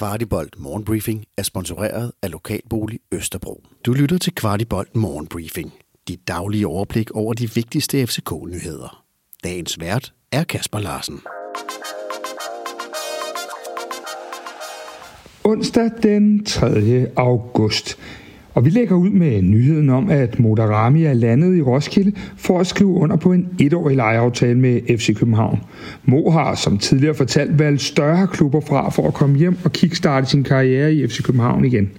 Kvartibolt Morgenbriefing er sponsoreret af Lokalbolig Østerbro. Du lytter til Kvartibolt Morgenbriefing. Dit daglige overblik over de vigtigste FCK-nyheder. Dagens vært er Kasper Larsen. Onsdag den 3. august. Og vi lægger ud med nyheden om, at Modarami er landet i Roskilde for at skrive under på en etårig lejeaftale med FC København. Mo har som tidligere fortalt valgt større klubber fra for at komme hjem og kickstarte sin karriere i FC København igen.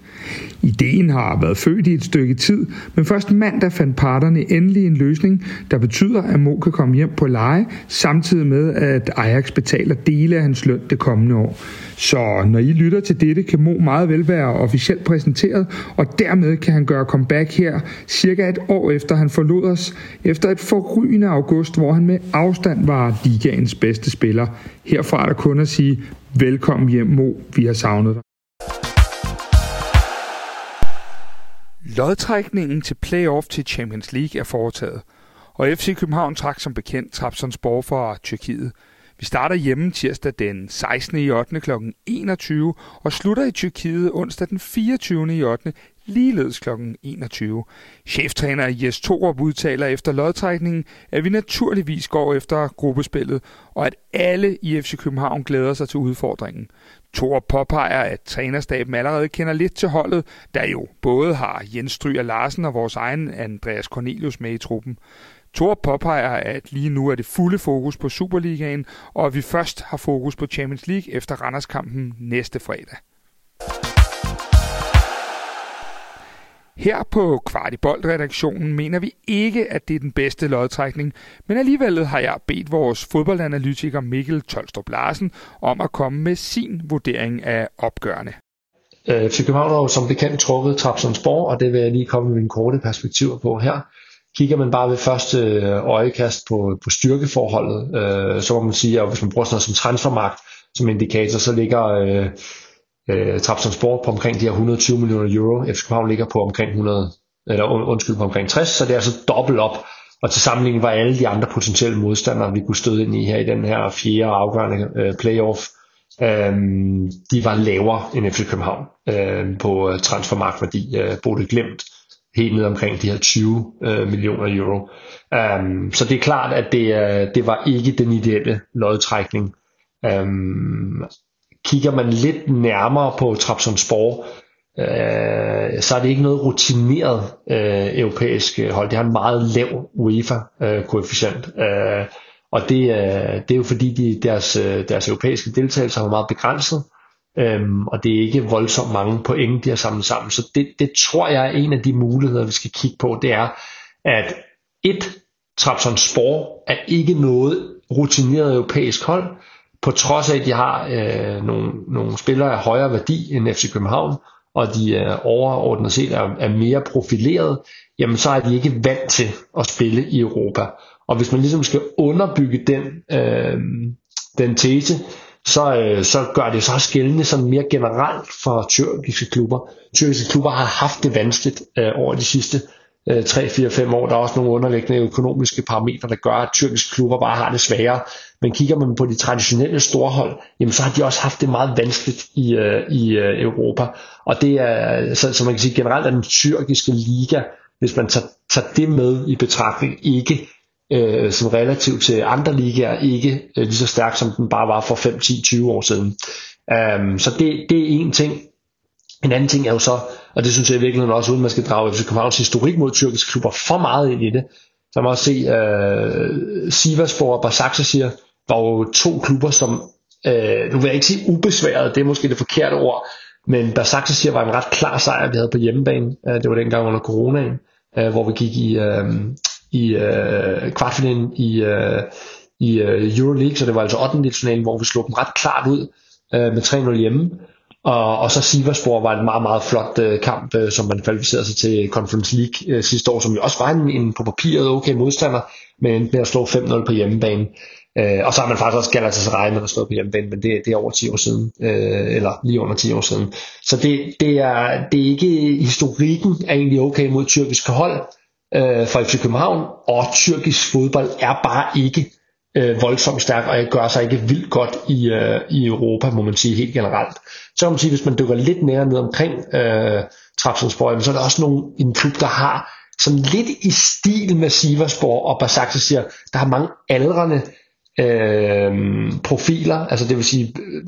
Ideen har været født i et stykke tid, men først mandag fandt parterne endelig en løsning, der betyder, at Mo kan komme hjem på leje, samtidig med, at Ajax betaler dele af hans løn det kommende år. Så når I lytter til dette, kan Mo meget vel være officielt præsenteret, og dermed kan han gøre comeback her cirka et år efter han forlod os, efter et forrygende august, hvor han med afstand var ligaens bedste spiller. Herfra er der kun at sige, velkommen hjem Mo, vi har savnet dig. Lodtrækningen til playoff til Champions League er foretaget, og FC København trak som bekendt Trabzonspor fra Tyrkiet. Vi starter hjemme tirsdag den 16. i 8. kl. 21 og slutter i Tyrkiet onsdag den 24. i 8 ligeledes kl. 21. Cheftræner Jes Torup udtaler efter lodtrækningen, at vi naturligvis går efter gruppespillet, og at alle i FC København glæder sig til udfordringen. Torup påpeger, at trænerstaben allerede kender lidt til holdet, der jo både har Jens Stryger Larsen og vores egen Andreas Cornelius med i truppen. Thor påpeger, at lige nu er det fulde fokus på Superligaen, og at vi først har fokus på Champions League efter Randerskampen næste fredag. Her på Kvartibolt-redaktionen mener vi ikke, at det er den bedste lodtrækning, men alligevel har jeg bedt vores fodboldanalytiker Mikkel Tolstrup Larsen om at komme med sin vurdering af opgørende. Øh, FC København har som bekendt trukket Trabzonspor, og det vil jeg lige komme med mine korte perspektiver på her. Kigger man bare ved første øh, øjekast på, på styrkeforholdet, øh, så må man sige, at hvis man bruger sådan noget som transfermagt som indikator, så ligger øh, øh, Trabzonspor på omkring de her 120 millioner euro. FC København ligger på omkring 100, eller undskyld, på omkring 60, så det er altså dobbelt op. Og til sammenligning var alle de andre potentielle modstandere, vi kunne støde ind i her i den her fjerde afgørende øh, playoff, øh, de var lavere end FC København øh, på øh, transfermarkværdi. Øh, Bodø Glemt helt ned omkring de her 20 øh, millioner euro. Um, så det er klart, at det, øh, det var ikke den ideelle lodtrækning. Um, kigger man lidt nærmere på Trabzonspor, øh, så er det ikke noget rutineret øh, europæisk hold. Det har en meget lav UEFA-koefficient. Øh, uh, øh, og det, øh, det er jo fordi de, deres, øh, deres europæiske deltagelse har meget begrænset. Øhm, og det er ikke voldsomt mange point, de har samlet sammen. Så det, det tror jeg er en af de muligheder, vi skal kigge på. Det er, at et Trabzonspor er ikke noget rutineret europæisk hold, på trods af, at de har øh, nogle, nogle spillere af højere værdi end FC København, og de øh, overordnet set er, er mere profileret, jamen så er de ikke vant til at spille i Europa. Og hvis man ligesom skal underbygge den, øh, den tese, så, øh, så gør det så skældende sådan mere generelt for tyrkiske klubber. Tyrkiske klubber har haft det vanskeligt øh, over de sidste Øh, 3-4-5 år. Der er også nogle underliggende økonomiske parametre, der gør, at tyrkiske klubber bare har det sværere. Men kigger man på de traditionelle storhold, jamen så har de også haft det meget vanskeligt i, øh, i øh, Europa. Og det er, så, så man kan sige generelt, at den tyrkiske liga, hvis man tager, tager det med i betragtning, ikke øh, som relativt til andre ligaer ikke øh, lige så stærk, som den bare var for 5, 10, 20 år siden. Um, så det, det er en ting. En anden ting er jo så, og det synes jeg i virkeligheden også, uden man skal drage FC Københavns historik mod tyrkiske klubber for meget ind i det, så man også se, øh, uh, Sivasspor og Basaksehir var jo to klubber, som, uh, nu vil jeg ikke sige ubesværet, det er måske det forkerte ord, men Basaksehir var en ret klar sejr, vi havde på hjemmebane. Uh, det var dengang under coronaen, uh, hvor vi gik i, uh, i øh, kvartfinalen i, øh, i øh, Euroleague, så det var altså 8. finalen, hvor vi slog dem ret klart ud øh, med 3-0 hjemme. Og, og så Siverspor var en meget, meget flot øh, kamp, øh, som man kvalificerede sig til Conference League øh, sidste år, som jo også var en, en på papiret okay modstander, men endte med at slå 5-0 på hjemmebane. Øh, og så har man faktisk også Galatasaray man at slå på hjemmebane, men det, det er over 10 år siden, øh, eller lige under 10 år siden. Så det, det, er, det er ikke, historikken er egentlig okay mod tyrkiske hold, øh, for FC København, og tyrkisk fodbold er bare ikke øh, voldsomt stærk, og jeg gør sig ikke vildt godt i, øh, i Europa, må man sige helt generelt. Så kan man sige, hvis man dykker lidt nærmere ned omkring øh, Trabzonspor, så er der også nogle, en klub, der har sådan lidt i stil med Siversborg og Basak, siger, der har mange aldrende øh, profiler, altså det vil sige øh,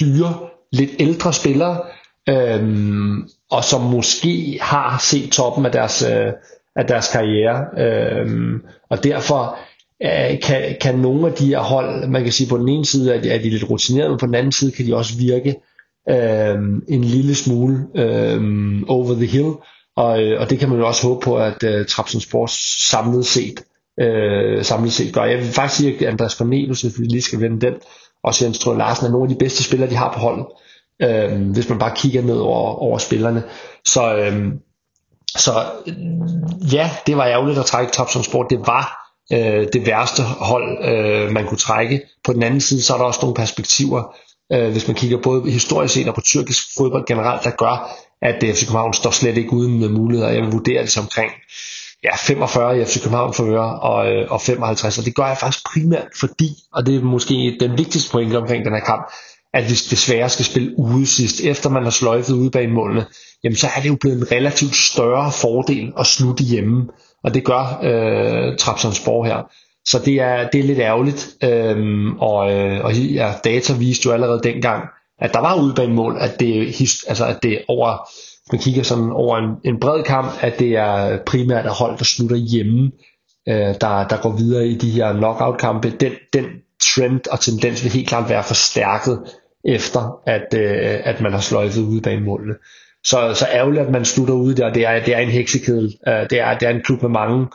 dyre, lidt ældre spillere, øh, og som måske har set toppen af deres, øh, af deres karriere, øh, og derfor Øh, kan, kan nogle af de her hold, man kan sige på den ene side, at de, er de lidt rutinerede, men på den anden side kan de også virke øh, en lille smule øh, over the hill, og, øh, og det kan man jo også håbe på, at øh, Trapsen Sports samlet set, øh, samlet set gør. Jeg vil faktisk sige, at Andreas Cornelius, hvis vi lige skal vende den, og Jens Trøen Larsen er nogle af de bedste spillere, de har på holdet. øh, hvis man bare kigger ned over, over spillerne. Så, øh, så øh, ja, det var ærgerligt at trække Trabzonspor. Det var øh, det værste hold, øh, man kunne trække. På den anden side, så er der også nogle perspektiver, øh, hvis man kigger både historisk set og på tyrkisk fodbold generelt, der gør, at øh, FC København står slet ikke uden muligheder. Jeg vil vurdere det som omkring ja, 45 i FC København for øre og, øh, og 55, og det gør jeg faktisk primært fordi, og det er måske den vigtigste pointe omkring den her kamp, at vi desværre skal spille ude sidst, efter man har sløjfet ude bag målene, jamen så er det jo blevet en relativt større fordel at slutte hjemme, og det gør øh, Trapsonsborg her. Så det er, det er lidt ærgerligt, øhm, og, øh, og ja, data viste jo allerede dengang, at der var udbanemål, bag at det, altså at det over, hvis man kigger sådan over en, en bred kamp, at det er primært at hold, der slutter hjemme, øh, der, der går videre i de her knockout-kampe. Den, den trend og tendens vil helt klart være forstærket efter, at, øh, at man har sløjfet ude bag målene. Så, så ærgerligt, at man slutter ude der. Det er, det er en heksekedel. Øh, det, er, det er en klub med mange,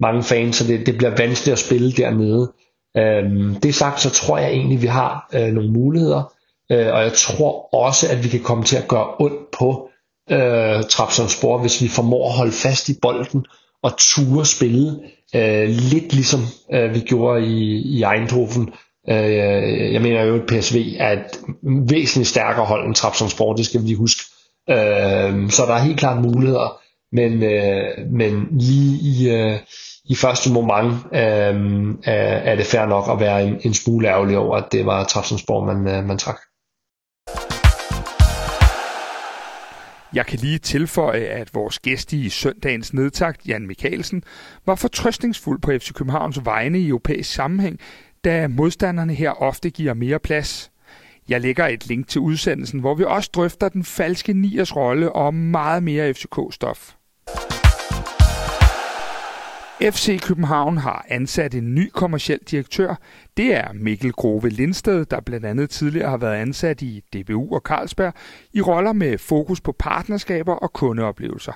mange fans, så det, det bliver vanskeligt at spille dernede. Øh, det sagt, så tror jeg egentlig, vi har øh, nogle muligheder. Øh, og jeg tror også, at vi kan komme til at gøre ondt på øh, Trabzonspor, hvis vi formår at holde fast i bolden og ture spille øh, lidt ligesom øh, vi gjorde i, i Eindhoven. Øh, jeg mener jo, at PSV er et væsentligt stærkere hold end Trabzonspor, det skal vi huske. Øh, så der er helt klart muligheder, men, øh, men lige i, øh, i første moment øh, er det fair nok at være en, en smule ærgerlig over, at det var Trabzonspor, man, øh, man trak. Jeg kan lige tilføje, at vores gæst i søndagens nedtagt, Jan Mikkelsen, var fortrøstningsfuld på FC Københavns vegne i europæisk sammenhæng, da modstanderne her ofte giver mere plads. Jeg lægger et link til udsendelsen, hvor vi også drøfter den falske niers rolle og meget mere FCK-stof. FC København har ansat en ny kommersiel direktør. Det er Mikkel Grove Lindsted, der blandt andet tidligere har været ansat i DBU og Carlsberg i roller med fokus på partnerskaber og kundeoplevelser.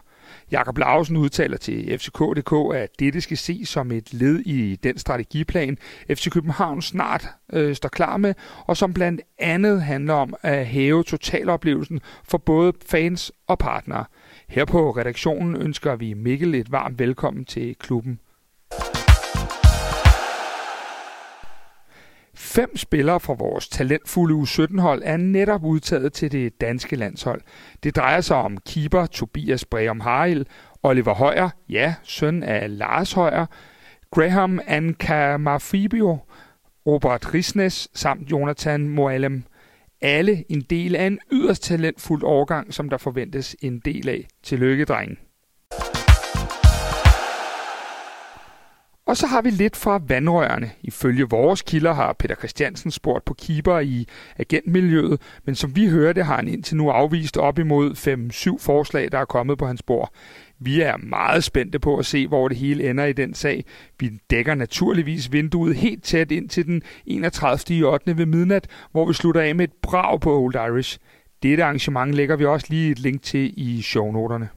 Jakob Lausen udtaler til FCK.dk, at dette skal ses som et led i den strategiplan, FC København snart øh, står klar med, og som blandt andet handler om at hæve totaloplevelsen for både fans og partnere. Her på redaktionen ønsker vi Mikkel et varmt velkommen til klubben. Fem spillere fra vores talentfulde U17-hold er netop udtaget til det danske landshold. Det drejer sig om keeper Tobias Breum Haril, Oliver Højer, ja, søn af Lars Højer, Graham Ankamafibio, Robert Risnes samt Jonathan Moalem alle en del af en yderst talentfuld årgang, som der forventes en del af. Tillykke, drengen. Og så har vi lidt fra vandrørene. Ifølge vores kilder har Peter Christiansen spurgt på keeper i agentmiljøet, men som vi hørte har han indtil nu afvist op imod 5-7 forslag, der er kommet på hans bord. Vi er meget spændte på at se, hvor det hele ender i den sag. Vi dækker naturligvis vinduet helt tæt ind til den 31. i 8. ved midnat, hvor vi slutter af med et brag på Old Irish. Dette arrangement lægger vi også lige et link til i shownoterne.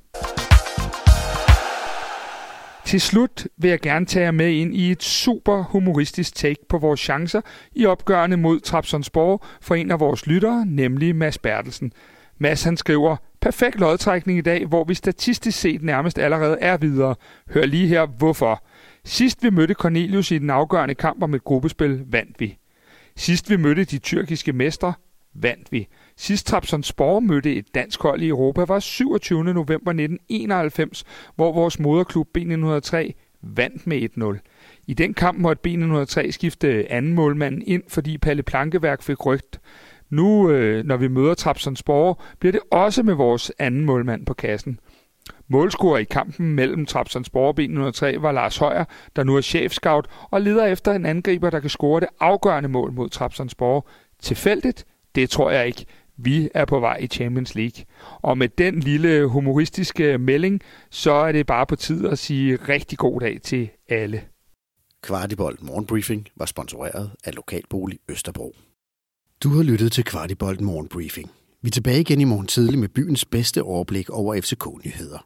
Til slut vil jeg gerne tage jer med ind i et super humoristisk take på vores chancer i opgørende mod Trabzonsborg for en af vores lyttere, nemlig Mads Bertelsen. Mads han skriver, perfekt lodtrækning i dag, hvor vi statistisk set nærmest allerede er videre. Hør lige her, hvorfor. Sidst vi mødte Cornelius i den afgørende kamp om et gruppespil, vandt vi. Sidst vi mødte de tyrkiske mestre, vandt vi. Sidst Trabzonspor mødte et dansk hold i Europa var 27. november 1991, hvor vores moderklub B903 vandt med 1-0. I den kamp måtte B103 skifte anden målmanden ind, fordi Palle Plankeværk fik rygt. Nu, øh, når vi møder Trapsonsborg, bliver det også med vores anden målmand på kassen. Målscorer i kampen mellem Trapsonsborg og B103 var Lars Højer, der nu er chefscout og leder efter en angriber, der kan score det afgørende mål mod Trapsonsborg. Tilfældigt? Det tror jeg ikke. Vi er på vej i Champions League. Og med den lille humoristiske melding, så er det bare på tid at sige rigtig god dag til alle. Kvartibolt Morgenbriefing var sponsoreret af Lokalbolig Østerbro. Du har lyttet til Kvartibolt Morgenbriefing. Vi er tilbage igen i morgen tidlig med byens bedste overblik over FCK-nyheder.